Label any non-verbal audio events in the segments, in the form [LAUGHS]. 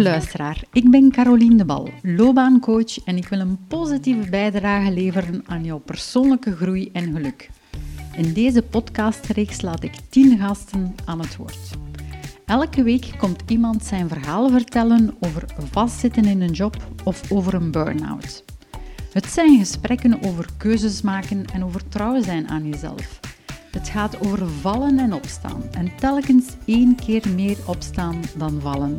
Luisteraar, ik ben Caroline de Bal, loopbaancoach en ik wil een positieve bijdrage leveren aan jouw persoonlijke groei en geluk. In deze podcastreeks laat ik 10 gasten aan het woord. Elke week komt iemand zijn verhaal vertellen over vastzitten in een job of over een burn-out. Het zijn gesprekken over keuzes maken en over trouw zijn aan jezelf. Het gaat over vallen en opstaan en telkens één keer meer opstaan dan vallen.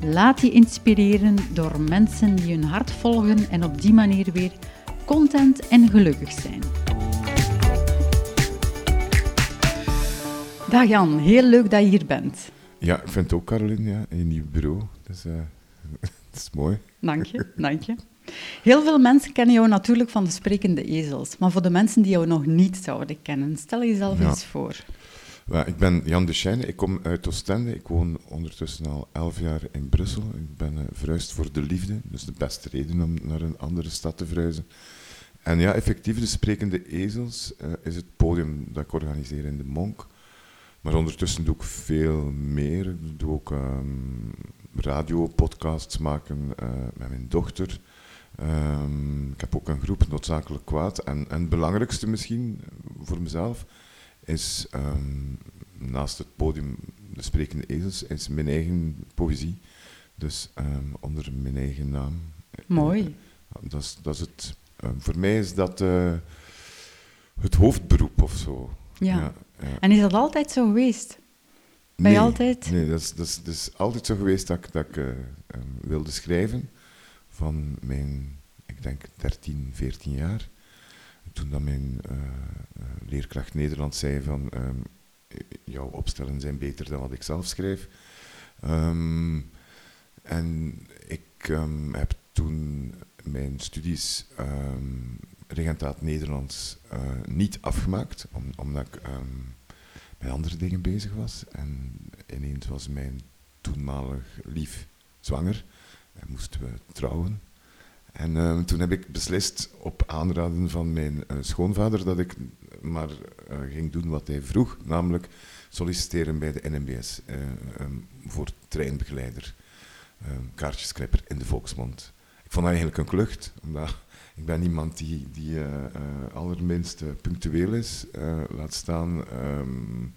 Laat je inspireren door mensen die hun hart volgen en op die manier weer content en gelukkig zijn. Dag Jan, heel leuk dat je hier bent. Ja, ik vind het ook, Caroline, ja, in je bureau. Dus, uh, [LAUGHS] dat is mooi. Dank je, [LAUGHS] dank je. Heel veel mensen kennen jou natuurlijk van de sprekende ezels. Maar voor de mensen die jou nog niet zouden kennen, stel jezelf eens voor. Ik ben Jan de Schijne, ik kom uit Oostende. Ik woon ondertussen al elf jaar in Brussel. Ik ben uh, verhuisd voor de liefde, dus de beste reden om naar een andere stad te verhuizen. En ja, effectief, de Sprekende Ezels uh, is het podium dat ik organiseer in de Monk. Maar ondertussen doe ik veel meer. Ik doe ook um, radio, podcasts maken uh, met mijn dochter. Um, ik heb ook een groep, Noodzakelijk Kwaad. En het belangrijkste misschien voor mezelf is um, naast het podium De Sprekende Ezels, is mijn eigen poëzie. Dus um, onder mijn eigen naam. Mooi. Dat is, dat is het, voor mij is dat uh, het hoofdberoep of zo. Ja. ja, ja. En is dat altijd zo geweest? Ben nee, je altijd? Nee, dat is, dat, is, dat is altijd zo geweest dat ik, dat ik uh, wilde schrijven van mijn, ik denk, 13, 14 jaar. Toen dat mijn uh, leerkracht Nederlands zei van, um, jouw opstellen zijn beter dan wat ik zelf schrijf. Um, en ik um, heb toen mijn studies regentaat Nederlands uh, niet afgemaakt, om, omdat ik met andere dingen bezig was. En ineens was mijn toenmalig lief zwanger en moesten we trouwen. En uh, toen heb ik beslist, op aanraden van mijn uh, schoonvader, dat ik maar uh, ging doen wat hij vroeg, namelijk solliciteren bij de NMBS um, voor treinbegeleider, um, kaartjesklepper in de volksmond. Ik vond dat eigenlijk een klucht, omdat ik ben iemand die, die allerminst punctueel is, laat staan um,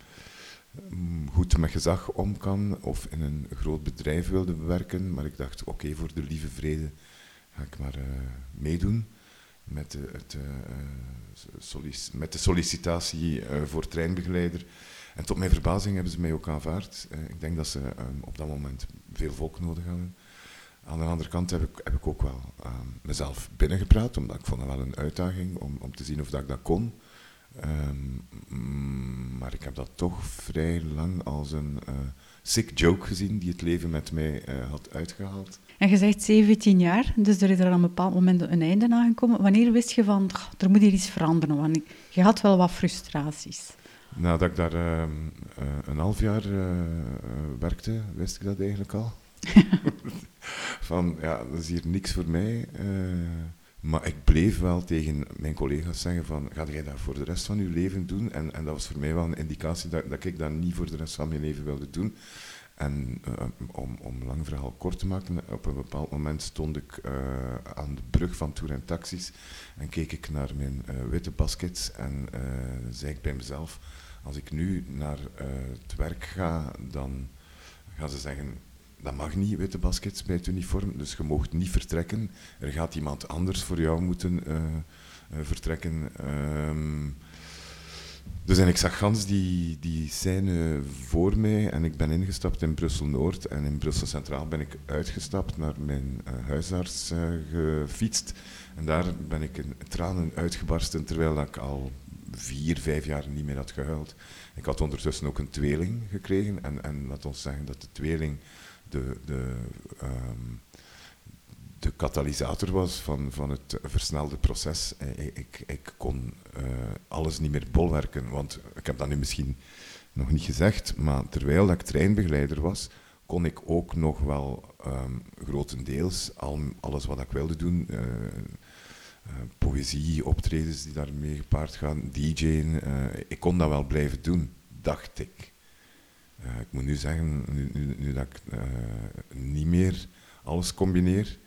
goed met gezag om kan of in een groot bedrijf wilde werken, maar ik dacht, oké, voor de lieve vrede ga ik maar uh, meedoen met de, het, uh, met de sollicitatie voor treinbegeleider. En tot mijn verbazing hebben ze mij ook aanvaard. ik denk dat ze op dat moment veel volk nodig hadden. Aan de andere kant heb ik, heb ik ook wel mezelf binnengepraat, omdat ik vond dat wel een uitdaging om, om te zien of dat ik dat kon. Um, maar ik heb dat toch vrij lang als een uh, sick joke gezien die het leven met mij uh, had uitgehaald. En je zegt 17 jaar, dus er is er aan een bepaald moment een einde aan gekomen. Wanneer wist je van, er moet hier iets veranderen? Want je had wel wat frustraties. Nadat ik daar uh, een half jaar werkte, wist ik dat eigenlijk al. [LAUGHS] van, ja, dat is hier niks voor mij. Maar ik bleef wel tegen mijn collega's zeggen van, ga jij dat voor de rest van je leven doen? En, en dat was voor mij wel een indicatie dat, dat ik dat niet voor de rest van mijn leven wilde doen. En uh, om, om lang verhaal kort te maken, op een bepaald moment stond ik uh, aan de brug van Tour en Taxis en keek ik naar mijn uh, witte baskets en zei ik bij mezelf, als ik nu naar het werk ga, dan gaan ze zeggen, dat mag niet, witte baskets bij het uniform, dus je mocht niet vertrekken. Er gaat iemand anders voor jou moeten uh, uh, vertrekken. Um, dus en ik zag gans die, die scène voor mij en ik ben ingestapt in Brussel-Noord en in Brussel Centraal ben ik uitgestapt, naar mijn uh, huisarts gefietst. En daar ben ik in tranen uitgebarsten, terwijl ik al vier, vijf jaar niet meer had gehuild. Ik had ondertussen ook een tweeling gekregen en, en laat ons zeggen dat de tweeling de, de, um, de katalysator was van, van het versnelde proces. Ik, ik, ik kon uh, alles niet meer bolwerken, want ik heb dat nu misschien nog niet gezegd, maar terwijl ik treinbegeleider was, kon ik ook nog wel um, grotendeels al, alles wat ik wilde doen, uh, uh, poëzie, optredens die daarmee gepaard gaan, DJ'en, ik kon dat wel blijven doen, dacht ik. Ik moet nu zeggen, nu, nu, nu dat ik niet meer alles combineer,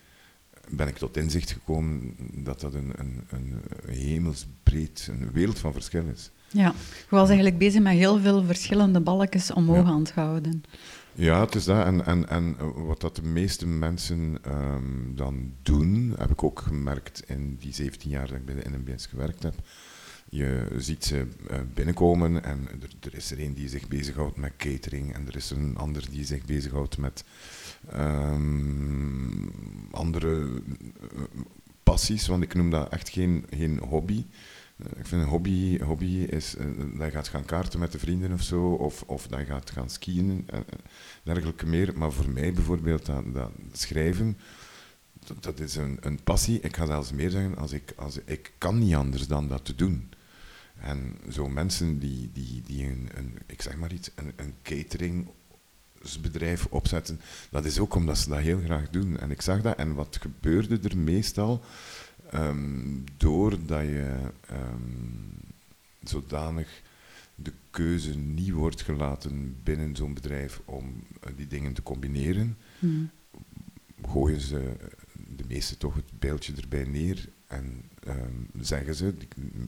ben ik tot inzicht gekomen dat dat een, een, een hemelsbreed, een wereld van verschil is. Ja, je was eigenlijk bezig met heel veel verschillende balkjes omhoog aan het houden. Ja, het is dat. En, en, en wat dat de meeste mensen ehm, dan doen, heb ik ook gemerkt in die 17 jaar dat ik bij de NMBS gewerkt heb. Je ziet ze eh, binnenkomen en er, is er een die zich bezighoudt met catering en er is er een ander die zich bezighoudt met um, andere eh, passies, want ik noem dat echt geen, geen hobby. Eh, ik vind een hobby, hobby is dat je gaat gaan kaarten met de vrienden of zo, of, of dat je gaat gaan skiën, en dergelijke meer. Maar voor mij bijvoorbeeld, dat schrijven, dat, is een, een passie. Ik ga zelfs meer zeggen, als ik, als, ik kan niet anders dan dat te doen. En zo mensen die, die, die een, een ik zeg maar iets, een, een catering bedrijf opzetten, dat is ook omdat ze dat heel graag doen. En ik zag dat, en wat gebeurde er meestal? Um, doordat je um, zodanig de keuze niet wordt gelaten binnen zo'n bedrijf om uh, die dingen te combineren, hmm. gooien ze de meeste toch het beeldje erbij neer en um, zeggen ze,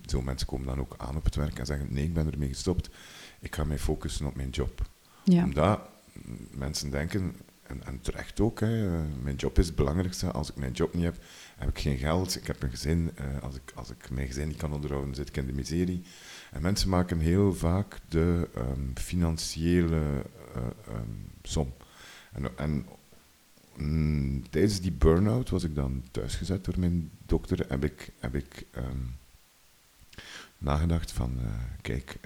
zo'n mensen komen dan ook aan op het werk en zeggen nee, ik ben ermee gestopt, ik ga mij focussen op mijn job. Ja. Omdat mensen denken, en, en terecht ook, hè, mijn job is het belangrijkste. Als ik mijn job niet heb, heb ik geen geld, ik heb een gezin. Uh, als, ik, als ik mijn gezin niet kan onderhouden, zit ik in de miserie. En mensen maken heel vaak de um, financiële uh, um, som. En, en mm, tijdens die burn-out was ik dan thuisgezet door mijn dokter. Heb ik, heb ik um, nagedacht van, uh, kijk,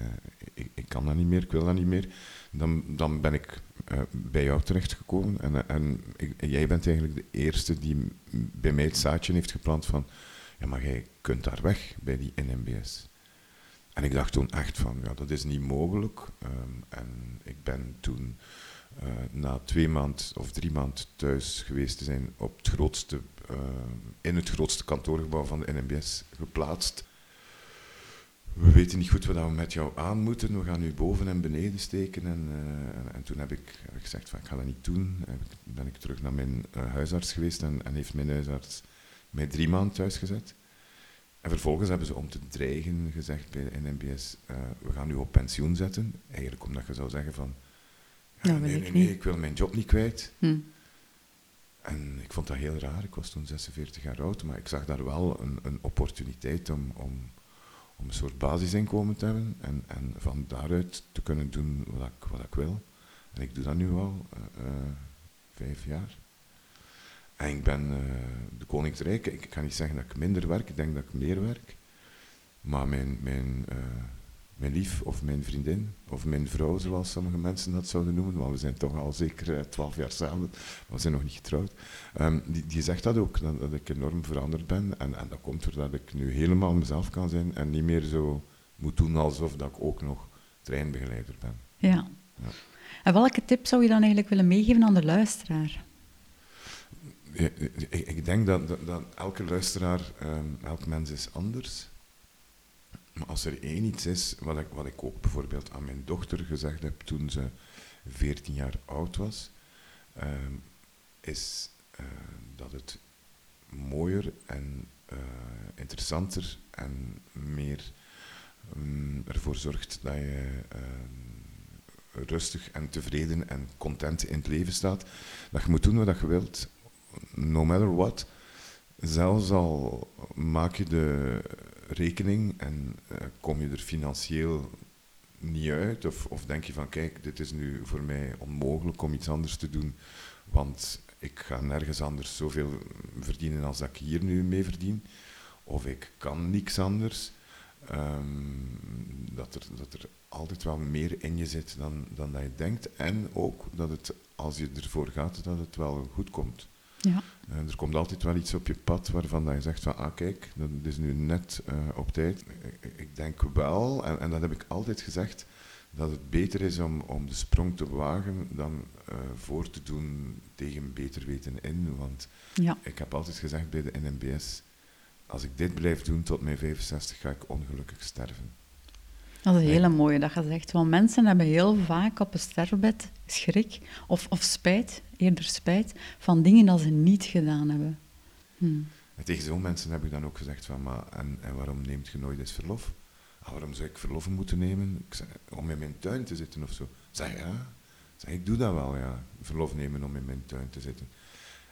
ik, ik, kan dat niet meer, ik wil dat niet meer. Dan, dan ben ik uh, bij jou terechtgekomen. En, en jij bent eigenlijk de eerste die bij mij het zaadje heeft geplant van, ja, maar jij kunt daar weg bij die NMBS. En ik dacht toen echt van, ja, dat is niet mogelijk. Um, en ik ben toen uh, na twee maand of drie maand thuis geweest te zijn op het grootste, uh, in het grootste kantoorgebouw van de NMBS geplaatst we weten niet goed wat we met jou aan moeten, we gaan nu boven en beneden steken. En, uh, en toen heb ik, gezegd van ik ga dat niet doen. Ik, ben ik terug naar mijn huisarts geweest en, en, heeft mijn huisarts mij drie maanden thuis gezet. En vervolgens hebben ze om te dreigen gezegd bij de NMBS, we gaan u op pensioen zetten. Eigenlijk omdat je zou zeggen van, nee, nee, nee, ik wil mijn job niet kwijt. Hm. En ik vond dat heel raar, ik was toen 46 jaar oud, maar ik zag daar wel een, een opportuniteit om, om om een soort basisinkomen te hebben en, en van daaruit te kunnen doen wat ik, wat ik wil. En ik doe dat nu al uh, uh, vijf jaar. En ik ben uh, de Koninkrijk, ik kan niet zeggen dat ik minder werk, ik denk dat ik meer werk. Maar mijn, mijn mijn lief of mijn vriendin of mijn vrouw, zoals sommige mensen dat zouden noemen, want we zijn toch al zeker eh, twaalf jaar samen, maar we zijn nog niet getrouwd, um, die, die zegt dat ook, dat, dat, ik enorm veranderd ben. En, en dat komt doordat ik nu helemaal mezelf kan zijn en niet meer zo moet doen alsof dat ik ook nog treinbegeleider ben. Ja. ja. En welke tip zou je dan eigenlijk willen meegeven aan de luisteraar? Ik, ik, denk dat, dat, dat elke luisteraar, um, elk mens is anders. Maar als er één iets is, wat ik, wat ik ook bijvoorbeeld aan mijn dochter gezegd heb toen ze 14 jaar oud was, ehm, is uh, dat het mooier en uh, interessanter en meer um, ervoor zorgt dat je uh, rustig en tevreden en content in het leven staat. Dat je moet doen wat je wilt, no matter what. Zelfs al maak je de rekening en uh, kom je er financieel niet uit? Of, of denk je van, kijk, dit is nu voor mij onmogelijk om iets anders te doen, want ik ga nergens anders zoveel verdienen als dat ik hier nu mee verdien. Of ik kan niks anders. Um, dat, er, dat er altijd wel meer in je zit dan, dan dat je denkt. En ook dat het, als je ervoor gaat, dat het wel goed komt. Ja. Uh, er komt altijd wel iets op je pad waarvan dat je zegt van, ah kijk, dat is nu net uh, op tijd. Ik, ik denk wel, en, en, dat heb ik altijd gezegd, dat het beter is om, om de sprong te wagen dan uh, voor te doen tegen beter weten in. Want ja. ik heb altijd gezegd bij de NMBS, als ik dit blijf doen tot mijn 65 ga ik ongelukkig sterven. Dat is een hele mooie dat je zegt. Want mensen hebben heel vaak op een sterfbed schrik of, of spijt, eerder spijt, van dingen dat ze niet gedaan hebben. Hm. En tegen zo'n mensen heb ik dan ook gezegd van, maar en, en waarom neemt je nooit eens verlof? Ah, waarom zou ik verlof moeten nemen? Ik om in mijn tuin te zitten of zo. Zeg ja, zeg, ik doe dat wel, ja. Verlof nemen om in mijn tuin te zitten.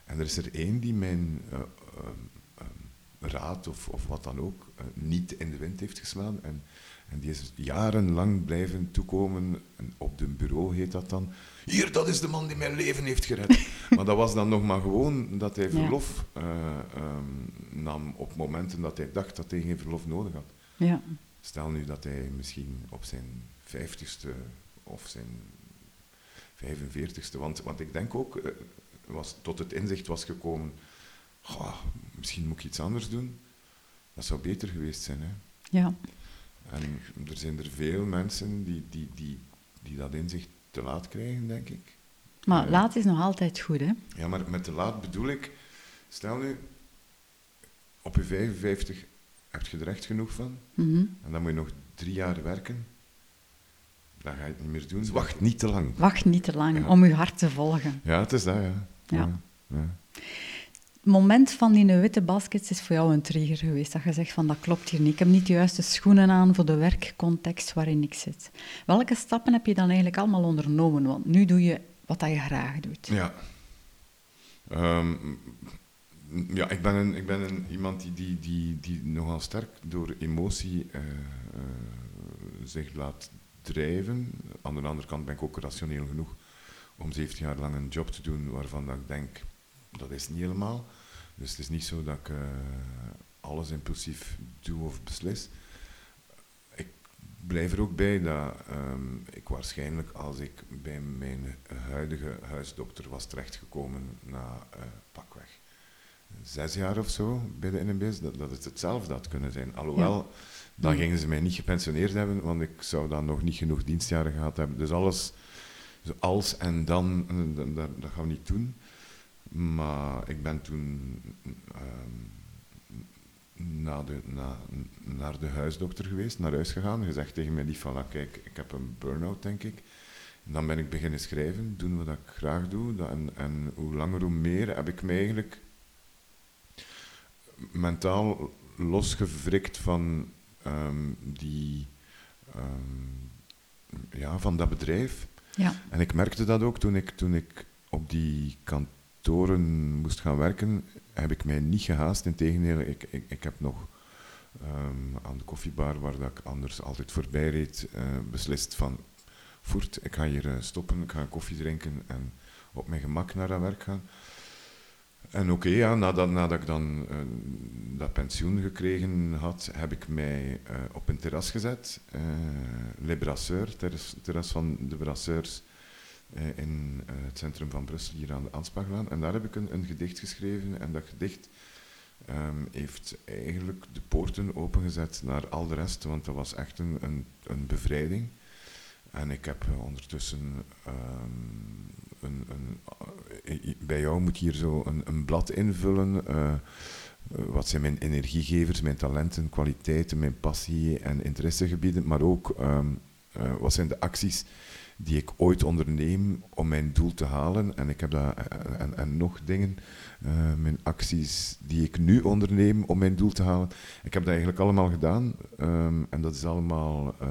En er is er één die mijn uh, raad of, of wat dan ook uh, niet in de wind heeft geslaan. En, en die is jarenlang blijven toekomen. En op de bureau heet dat dan. Hier, dat is de man die mijn leven heeft gered. [LAUGHS] maar dat was dan nog maar gewoon dat hij verlof ja. um, nam op momenten dat hij dacht dat hij geen verlof nodig had. Ja. Stel nu dat hij misschien op zijn vijftigste of zijn 45ste, want, want ik denk ook, uh, was, tot het inzicht was gekomen, misschien moet ik iets anders doen. Dat zou beter geweest zijn. Hè? Ja. En er zijn er veel mensen die, die, die, die dat inzicht te laat krijgen, denk ik. Maar uh, laat is nog altijd goed, hè? Ja, maar met te laat bedoel ik, stel nu, op je 55 heb je er echt genoeg van, mm -hmm. en dan moet je nog drie jaar werken, dan ga je het niet meer doen. Wacht niet te lang. Wacht niet te lang, ja. om je hart te volgen. Ja, het is dat, ja. Ja. ja. Moment van die witte baskets is voor jou een trigger geweest. Dat je zegt van dat klopt hier niet. Ik heb niet de juiste schoenen aan voor de werkcontext waarin ik zit. Welke stappen heb je dan eigenlijk allemaal ondernomen? Want nu doe je wat dat je graag doet. Ja. Um, ja, ik ben, een, ik ben een, iemand die, die, die, die nogal sterk door emotie uh, zich laat drijven. Aan de andere kant ben ik ook rationeel genoeg om 17 jaar lang een job te doen waarvan dat ik denk, dat is niet helemaal. Dus het is niet zo dat ik uh, alles impulsief doe of beslis. Ik blijf er ook bij dat um, ik waarschijnlijk als ik bij mijn huidige huisdokter was terechtgekomen na uh, pakweg zes jaar of zo bij de NMB's, dat, dat het hetzelfde had kunnen zijn. Alhoewel, ja. dan gingen ze mij niet gepensioneerd hebben, want ik zou dan nog niet genoeg dienstjaren gehad hebben. Dus alles, als en dan, dat, dat, dat gaan we niet doen. Maar ik ben toen um, na de, na, naar de huisdokter geweest, naar huis gegaan, gezegd tegen mij die van, kijk, ik heb een burn-out, denk ik. En dan ben ik beginnen schrijven, doen wat ik graag doe. Dat, en, en hoe langer hoe meer heb ik mij eigenlijk mentaal losgevrikt van um, die, um, ja, van dat bedrijf. Ja. En ik merkte dat ook toen ik, toen ik op die moest gaan werken, heb ik mij niet gehaast. Integendeel, ik, ik, ik heb nog um, aan de koffiebar, waar dat ik anders altijd voorbij reed, uh, beslist van, voert, ik ga hier uh, stoppen, ik ga koffie drinken en op mijn gemak naar dat werk gaan. En oké, ja, nadat, ik dan uh, dat pensioen gekregen had, heb ik mij op een terras gezet. Uh, Le Brasseur, terras, terras van de Brasseurs in het centrum van Brussel, hier aan de Anspaglaan. En daar heb ik een, gedicht geschreven. En dat gedicht um, heeft eigenlijk de poorten opengezet naar al de rest, want dat was echt een, een, een bevrijding. En ik heb ondertussen um, een, een, bij jou moet hier zo een, een blad invullen. Wat zijn mijn energiegevers, mijn talenten, kwaliteiten, mijn passie en interessegebieden, maar ook uh, wat zijn de acties die ik ooit onderneem om mijn doel te halen. En ik heb dat, en, en nog dingen, uh, mijn acties die ik nu onderneem om mijn doel te halen. Ik heb dat eigenlijk allemaal gedaan um, en dat is allemaal uh,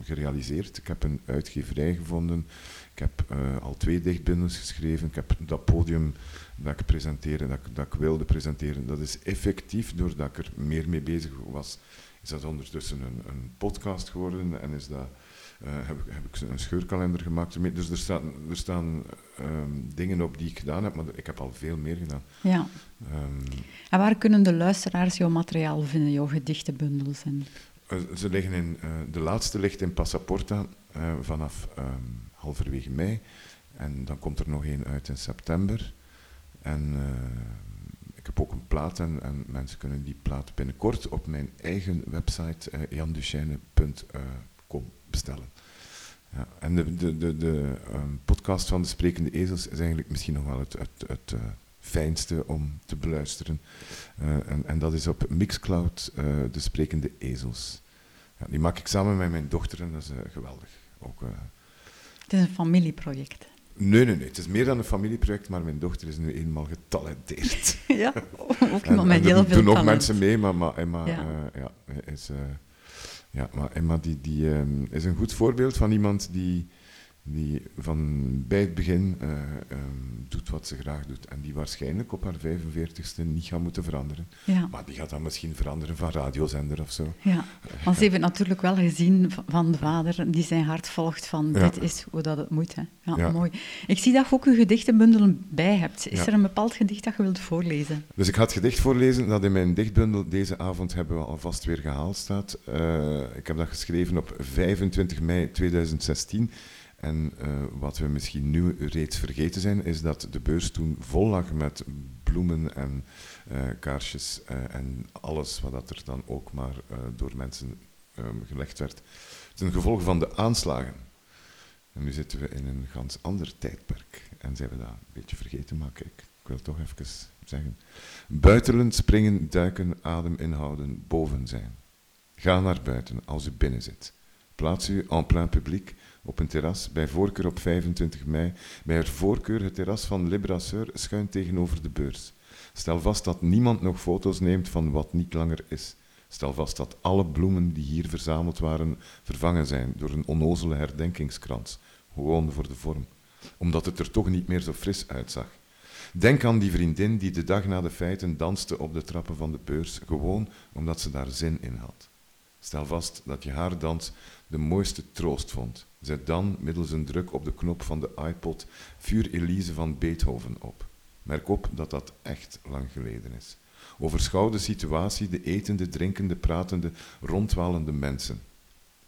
gerealiseerd. Ik heb een uitgeverij gevonden. Ik heb al twee dichtbundels geschreven. Ik heb dat podium dat ik presenteerde, dat dat ik wilde presenteren. Dat is effectief, doordat ik er meer mee bezig was, is dat ondertussen een, een podcast geworden en is dat uh, heb, heb, ik een scheurkalender gemaakt. Dus er staan, er staan um, dingen op die ik gedaan heb, maar ik heb al veel meer gedaan. Ja. Um, en waar kunnen de luisteraars jouw materiaal vinden, jouw gedichtenbundels? En... Uh, ze liggen in, uh, de laatste ligt in Passaporta vanaf um, halverwege mei. En dan komt er nog één uit in september. En ik heb ook een plaat en, en, mensen kunnen die plaat binnenkort op mijn eigen website janduchesne.com bestellen. Ja, en de, de, de, de um, podcast van de Sprekende Ezels is eigenlijk misschien nog wel het, het, het uh, fijnste om te beluisteren. Uh, en, en, dat is op Mixcloud, uh, de Sprekende Ezels. Ja, die maak ik samen met mijn dochter en dat is geweldig. Ook, het is een familieproject. Nee, nee, nee. Het is meer dan een familieproject, maar mijn dochter is nu eenmaal getalenteerd. [LAUGHS] ja, ook [LAUGHS] iemand met heel veel Er doen nog mensen mee, maar, maar Emma ja. ja, is... Ja, maar Emma die, die, ehm, is een goed voorbeeld van iemand die, die van bij het begin uh, doet wat ze graag doet. En die waarschijnlijk op haar 45ste niet gaat moeten veranderen. Ja. Maar die gaat dan misschien veranderen van radiozender of zo. Ja, want ze heeft het natuurlijk wel gezien van de vader die zijn hart volgt van dit is hoe dat het moet. Hè. Ja, ja, mooi. Ik zie dat je ook een gedichtenbundel bij hebt. Is er een bepaald gedicht dat je wilt voorlezen? Dus ik ga het gedicht voorlezen dat in mijn dichtbundel deze avond hebben we alvast weer gehaald staat. Uh, ik heb dat geschreven op 25 mei 2016. En uh, wat we misschien nu reeds vergeten zijn, is dat de beurs toen vol lag met bloemen en uh, kaarsjes uh, en alles wat dat er dan ook maar door mensen um, gelegd werd. Ten gevolge van de aanslagen. En nu zitten we in een ganz ander tijdperk. En zijn we dat een beetje vergeten, maar kijk, ik wil toch even zeggen. Buitelen, springen, duiken, adem inhouden, boven zijn. Ga naar buiten als u binnen zit. Plaats u en plein publiek op een terras, bij voorkeur op 25 mei, bij haar voorkeur het terras van Librasseur schuin tegenover de beurs. Stel vast dat niemand nog foto's neemt van wat niet langer is. Stel vast dat alle bloemen die hier verzameld waren vervangen zijn door een onnozele herdenkingskrans, gewoon voor de vorm, omdat het er toch niet meer zo fris uitzag. Denk aan die vriendin die de dag na de feiten danste op de trappen van de beurs, gewoon omdat ze daar zin in had. Stel vast dat je haar dans de mooiste troost vond. Zet dan, middels een druk op de knop van de iPod, Vuur Elise van Beethoven op. Merk op dat dat echt lang geleden is. Overschouw de situatie, de etende, drinkende, pratende, rondwalende mensen.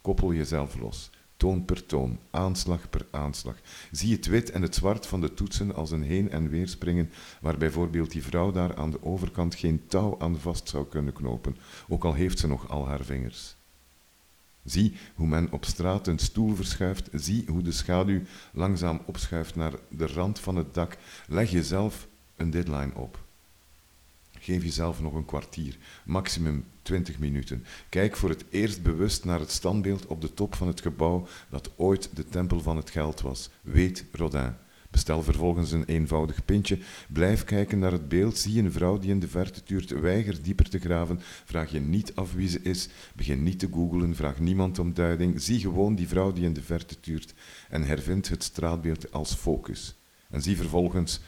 Koppel jezelf los, toon per toon, aanslag per aanslag. Zie het wit en het zwart van de toetsen als een heen- en weer springen, waar bijvoorbeeld die vrouw daar aan de overkant geen touw aan vast zou kunnen knopen, ook al heeft ze nog al haar vingers. Zie hoe men op straat een stoel verschuift. Zie hoe de schaduw langzaam opschuift naar de rand van het dak. Leg jezelf een deadline op. Geef jezelf nog een kwartier, maximum 20 minuten. Kijk voor het eerst bewust naar het standbeeld op de top van het gebouw dat ooit de tempel van het geld was. Weet Rodin. Bestel vervolgens een eenvoudig pintje. Blijf kijken naar het beeld. Zie een vrouw die in de verte tuurt. Weiger dieper te graven. Vraag je niet af wie ze is. Begin niet te googelen. Vraag niemand om duiding. Zie gewoon die vrouw die in de verte tuurt. En hervind het straatbeeld als focus. En zie vervolgens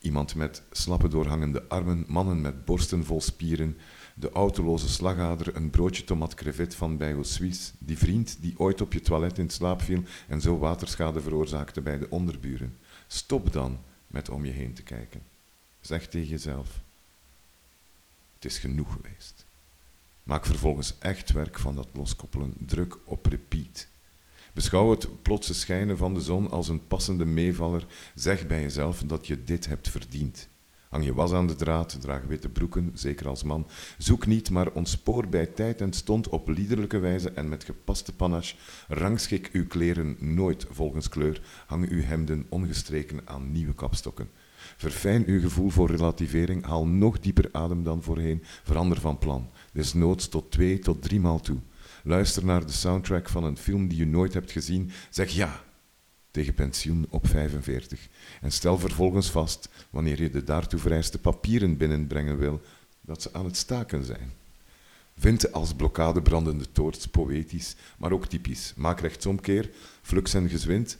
iemand met slappe doorhangende armen, mannen met borsten vol spieren, de autoloze slagader, een broodje tomat crevet van Bijgo Suisse, die vriend die ooit op je toilet in slaap viel en zo waterschade veroorzaakte bij de onderburen. Stop dan met om je heen te kijken. Zeg tegen jezelf: Het is genoeg geweest. Maak vervolgens echt werk van dat loskoppelen. Druk op repeat. Beschouw het plotse schijnen van de zon als een passende meevaller. Zeg bij jezelf dat je dit hebt verdiend. Hang je was aan de draad, draag witte broeken, zeker als man. Zoek niet, maar ontspoor bij tijd en stond op liederlijke wijze en met gepaste panache. Rangschik uw kleren nooit volgens kleur. Hang uw hemden ongestreken aan nieuwe kapstokken. Verfijn uw gevoel voor relativering, haal nog dieper adem dan voorheen, verander van plan. Desnoods tot twee tot drie maal toe. Luister naar de soundtrack van een film die je nooit hebt gezien. Zeg ja, tegen pensioen op 45 en stel vervolgens vast, wanneer je de daartoe vereiste papieren binnenbrengen wil, dat ze aan het staken zijn. Vind als blokkade brandende toorts poëtisch, maar ook typisch. Maak rechtsomkeer, flux en gezwind.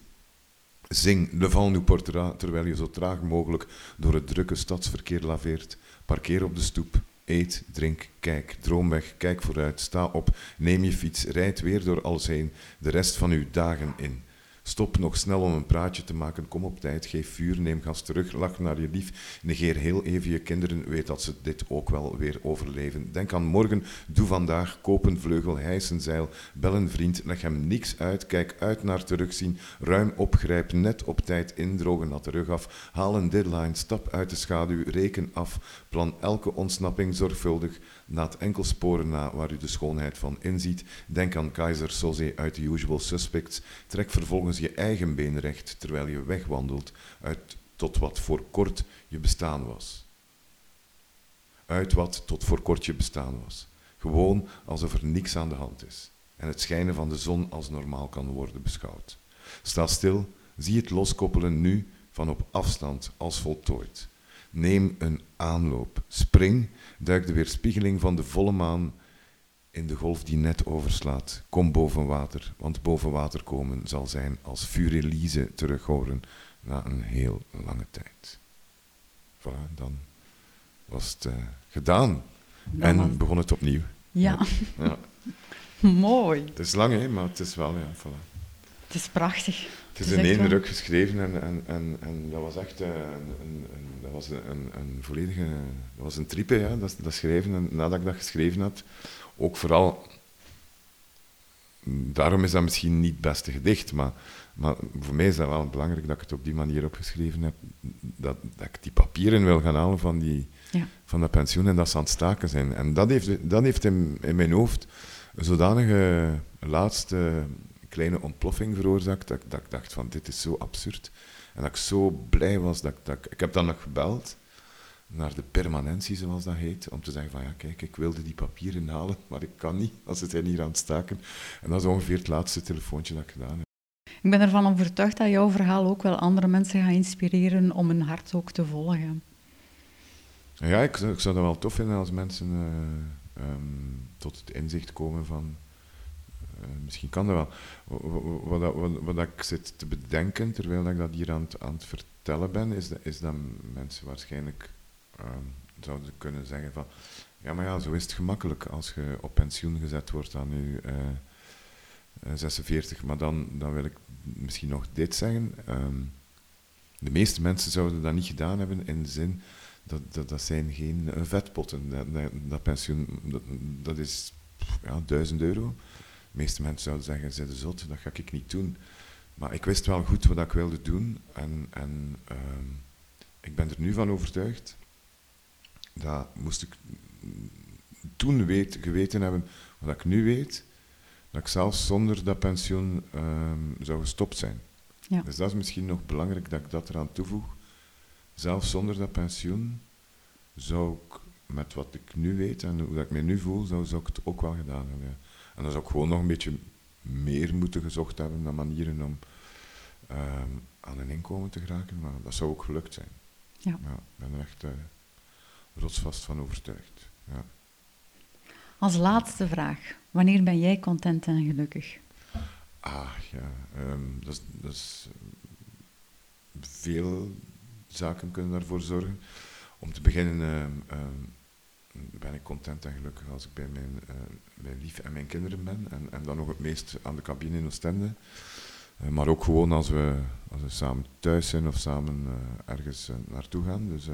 Zing Le Vent nous portera terwijl je zo traag mogelijk door het drukke stadsverkeer laveert. Parkeer op de stoep, eet, drink, kijk, droom weg, kijk vooruit, sta op, neem je fiets, rijd weer door alles heen, de rest van uw dagen in. Stop nog snel om een praatje te maken. Kom op tijd, geef vuur, neem gas terug, lach naar je lief. Negeer heel even je kinderen, weet dat ze dit ook wel weer overleven. Denk aan morgen, doe vandaag, koop een vleugel, hijs een zeil, bel een vriend, leg hem niks uit, kijk uit naar terugzien, ruim opgrijp, net op tijd indrogen, laat de rug af, haal een deadline, stap uit de schaduw, reken af, plan elke ontsnapping zorgvuldig, Laat enkel sporen na waar u de schoonheid van inziet. Denk aan Kaiser Soze uit The Usual Suspects. Trek vervolgens je eigen been recht terwijl je wegwandelt uit tot wat voor kort je bestaan was. Uit wat tot voor kort je bestaan was. Gewoon alsof er niks aan de hand is. en het schijnen van de zon als normaal kan worden beschouwd. Sta stil, zie het loskoppelen nu van op afstand als voltooid. Neem een aanloop, spring, duik de weerspiegeling van de volle maan in de golf die net overslaat. Kom boven water, want boven water komen zal zijn als Furelise terug horen na een heel lange tijd. Voilà, dan was het uh, gedaan. en begon het opnieuw. Ja. ja. [LAUGHS] Mooi. Het is lang, hè, maar het is wel, ja, voilà. Het is prachtig. Het is, in één ruk geschreven en, en, en, en dat was echt uh, een, een, dat was een, een, volledige, dat was een tripe, ja, dat, dat schrijven. En nadat ik dat geschreven had, ook vooral, daarom is dat misschien niet het beste gedicht, maar, maar voor mij is dat wel belangrijk dat ik het op die manier opgeschreven heb, dat, dat ik die papieren wil gaan halen van, die, ja. van dat pensioen en dat ze aan het staken zijn. En dat heeft, dat heeft in, in mijn hoofd een zodanige laatste kleine ontploffing veroorzaakt, dat, dat ik dacht van dit is zo absurd. En dat ik zo blij was dat, dat ik... Ik heb dan nog gebeld naar de permanentie, zoals dat heet, om te zeggen van ja, kijk, ik wilde die papieren halen, [LAUGHS] maar ik kan niet, als ze zijn hier aan het staken. En dat is ongeveer het laatste telefoontje dat ik gedaan heb. Ik ben ervan overtuigd dat jouw verhaal ook wel andere mensen gaat inspireren om hun hart ook te volgen. Ja, ik, ik zou dat wel tof vinden als mensen uh, um, tot het inzicht komen van... Uh, misschien kan dat wel. Wat, wat, wat, wat, ik zit te bedenken, terwijl ik dat hier aan het, aan het vertellen ben, is dat, is dat mensen waarschijnlijk Ehm, zouden kunnen zeggen van, ja maar ja, zo is het gemakkelijk als je op pensioen gezet wordt aan je 46. Eh, eh, maar dan, dan wil ik misschien nog dit zeggen. Ehm, de meeste mensen zouden dat niet gedaan hebben in de zin dat, dat, dat zijn geen uh, vetpotten. Dat, dat, pensioen, dat, dat, is ja, 1000 euro. De meeste mensen zouden zeggen, ze zot, dat ga ik niet doen. Maar ik wist wel goed wat ik wilde doen en, en ehm, ik ben er nu van overtuigd dat moest ik toen weet, geweten hebben wat ik nu weet, dat ik zelfs zonder dat pensioen um, zou gestopt zijn. Ja. Dus dat is misschien nog belangrijk dat ik dat eraan toevoeg. Zelfs zonder dat pensioen zou ik, met wat ik nu weet en hoe dat ik me nu voel, zou, zou ik het ook wel gedaan hebben. Ja. En dan zou ik gewoon nog een beetje meer moeten gezocht hebben naar manieren om um, aan een inkomen te geraken, maar dat zou ook gelukt zijn. Ja. ja ik ben er echt... Uh, rotsvast van overtuigd. Ja. Als laatste vraag, wanneer ben jij content en gelukkig? Ah ja, um, dat, is, dat is, veel zaken kunnen daarvoor zorgen. Om te beginnen um, um, ben ik content en gelukkig als ik bij mijn, uh, mijn lief en mijn kinderen ben. En, en dan nog het meest aan de cabine in Oostende. Uh, maar ook gewoon als we, als we samen thuis zijn of samen uh, ergens naartoe gaan. Dus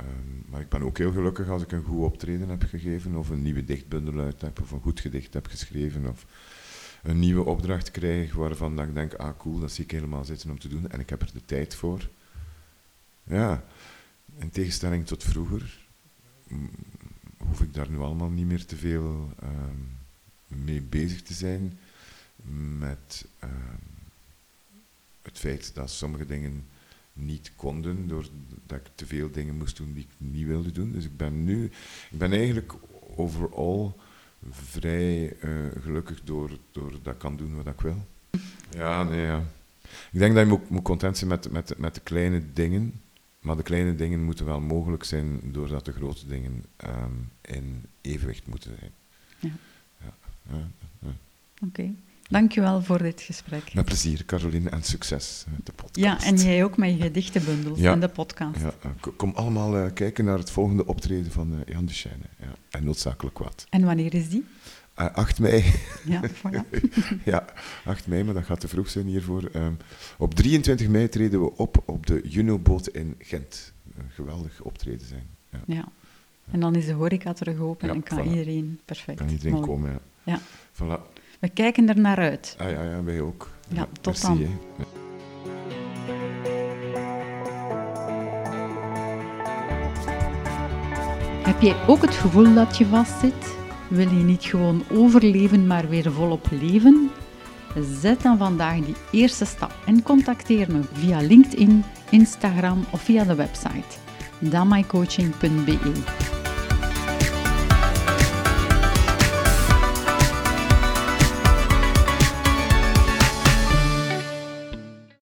Um, maar ik ben ook heel gelukkig als ik een goed optreden heb gegeven, of een nieuwe dichtbundel uit heb, of een goed gedicht heb geschreven, of een nieuwe opdracht krijg waarvan ik denk, ah cool, dat zie ik helemaal zitten om te doen, en ik heb er de tijd voor. Ja, in tegenstelling tot vroeger, hoef ik daar nu allemaal niet meer te veel um, mee bezig te zijn met um, het feit dat sommige dingen niet konden, doordat ik te veel dingen moest doen die ik niet wilde doen. Dus ik ben nu, ik ben eigenlijk overal vrij uh, gelukkig door, door dat ik kan doen wat ik wil. Ja, nee, ja. Ik denk dat je moet, moet content zijn met, met, met de kleine dingen, maar de kleine dingen moeten wel mogelijk zijn doordat de grote dingen um, in evenwicht moeten zijn. Ja. ja, ja, ja. Oké. Dankjewel voor dit gesprek. Met plezier, Caroline, en succes met de podcast. Ja, en jij ook met je gedichtenbundels ja. en de podcast. Ja, eh, kom allemaal uh, kijken naar het volgende optreden van uh, Jan de. Ja, en noodzakelijk wat. En wanneer is die? Uh, 8 mei. [LAUGHS] Ja, voilà. [LAUGHS] ja, 8 mei, maar dat gaat te vroeg zijn hiervoor. Um, op 23 mei treden we op op de Juno-boot in Gent. Een geweldig optreden zijn. Ja. ja. En dan is de horeca terug open en kan iedereen perfect. Kan iedereen komen, ja. ja. Voilà. We kijken er naar uit. Ah, ja, ja, wij ook. Ja, tot dan. Heb jij ook het gevoel dat je vastzit? Wil je niet gewoon overleven, maar weer volop leven? Zet dan vandaag die eerste stap en contacteer me via LinkedIn, Instagram of via de website damaicoaching.be.